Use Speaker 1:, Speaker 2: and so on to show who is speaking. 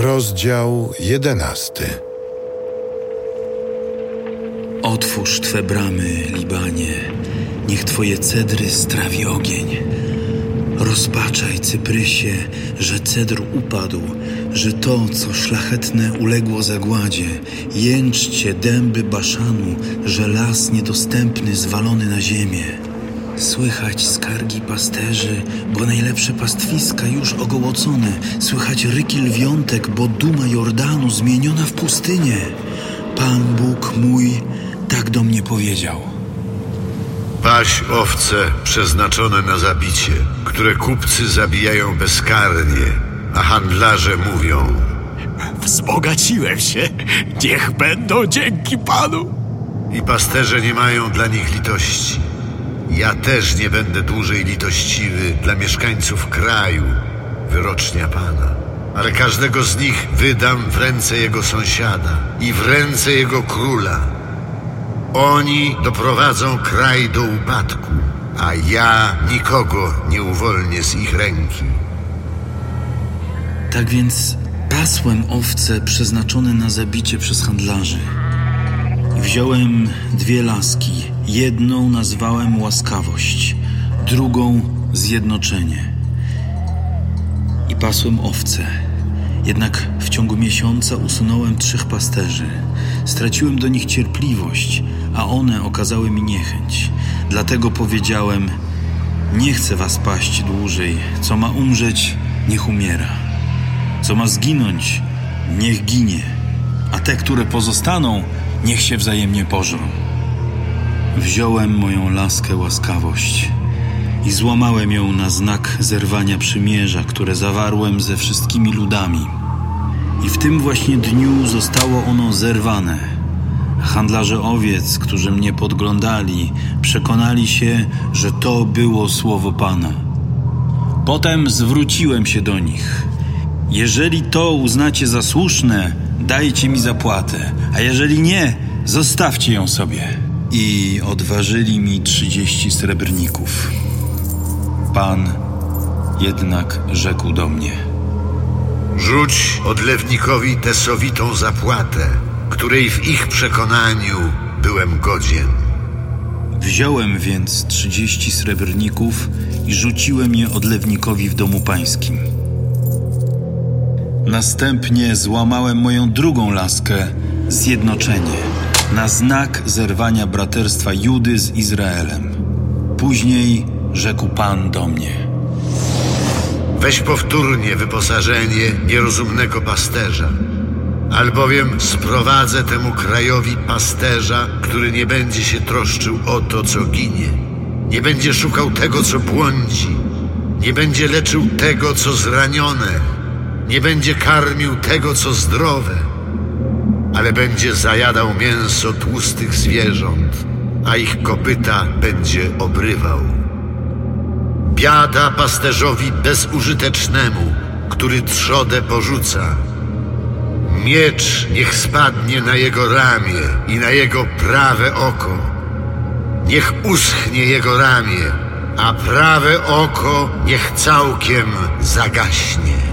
Speaker 1: Rozdział jedenasty.
Speaker 2: Otwórz Twe bramy, Libanie, niech Twoje cedry strawi ogień. Rozpaczaj, Cyprysie, że cedr upadł, że to, co szlachetne, uległo zagładzie. Jęczcie, dęby Baszanu, że las niedostępny zwalony na ziemię. Słychać skargi pasterzy, bo najlepsze pastwiska już ogołocone. Słychać ryki lwiątek, bo duma Jordanu zmieniona w pustynię. Pan Bóg mój tak do mnie powiedział.
Speaker 3: Paś owce przeznaczone na zabicie, które kupcy zabijają bezkarnie, a handlarze mówią:
Speaker 4: Wzbogaciłem się. Niech będą dzięki Panu.
Speaker 3: I pasterze nie mają dla nich litości. Ja też nie będę dłużej litościwy dla mieszkańców kraju, wyrocznia Pana. Ale każdego z nich wydam w ręce jego sąsiada i w ręce jego króla. Oni doprowadzą kraj do upadku, a ja nikogo nie uwolnię z ich ręki.
Speaker 2: Tak więc pasłem owce przeznaczone na zabicie przez handlarzy. Wziąłem dwie laski. Jedną nazwałem łaskawość, drugą zjednoczenie. I pasłem owce. Jednak w ciągu miesiąca usunąłem trzech pasterzy. Straciłem do nich cierpliwość, a one okazały mi niechęć. Dlatego powiedziałem: Nie chcę was paść dłużej. Co ma umrzeć, niech umiera. Co ma zginąć, niech ginie, a te, które pozostaną, niech się wzajemnie pożrą. Wziąłem moją laskę łaskawość i złamałem ją na znak zerwania przymierza, które zawarłem ze wszystkimi ludami. I w tym właśnie dniu zostało ono zerwane. Handlarze owiec, którzy mnie podglądali, przekonali się, że to było słowo Pana. Potem zwróciłem się do nich. Jeżeli to uznacie za słuszne, dajcie mi zapłatę, a jeżeli nie, zostawcie ją sobie. I odważyli mi trzydzieści srebrników. Pan jednak rzekł do mnie:
Speaker 3: Rzuć odlewnikowi tę sowitą zapłatę, której w ich przekonaniu byłem godzien.
Speaker 2: Wziąłem więc trzydzieści srebrników i rzuciłem je odlewnikowi w domu pańskim. Następnie złamałem moją drugą laskę, zjednoczenie, na znak zerwania braterstwa Judy z Izraelem. Później rzekł Pan do mnie:
Speaker 3: Weź powtórnie wyposażenie nierozumnego pasterza, albowiem sprowadzę temu krajowi pasterza, który nie będzie się troszczył o to, co ginie, nie będzie szukał tego, co błądzi, nie będzie leczył tego, co zranione, nie będzie karmił tego, co zdrowe, ale będzie zajadał mięso tłustych zwierząt, a ich kopyta będzie obrywał. Biada pasterzowi bezużytecznemu, który trzodę porzuca. Miecz niech spadnie na jego ramię i na jego prawe oko. Niech uschnie jego ramię, a prawe oko niech całkiem zagaśnie.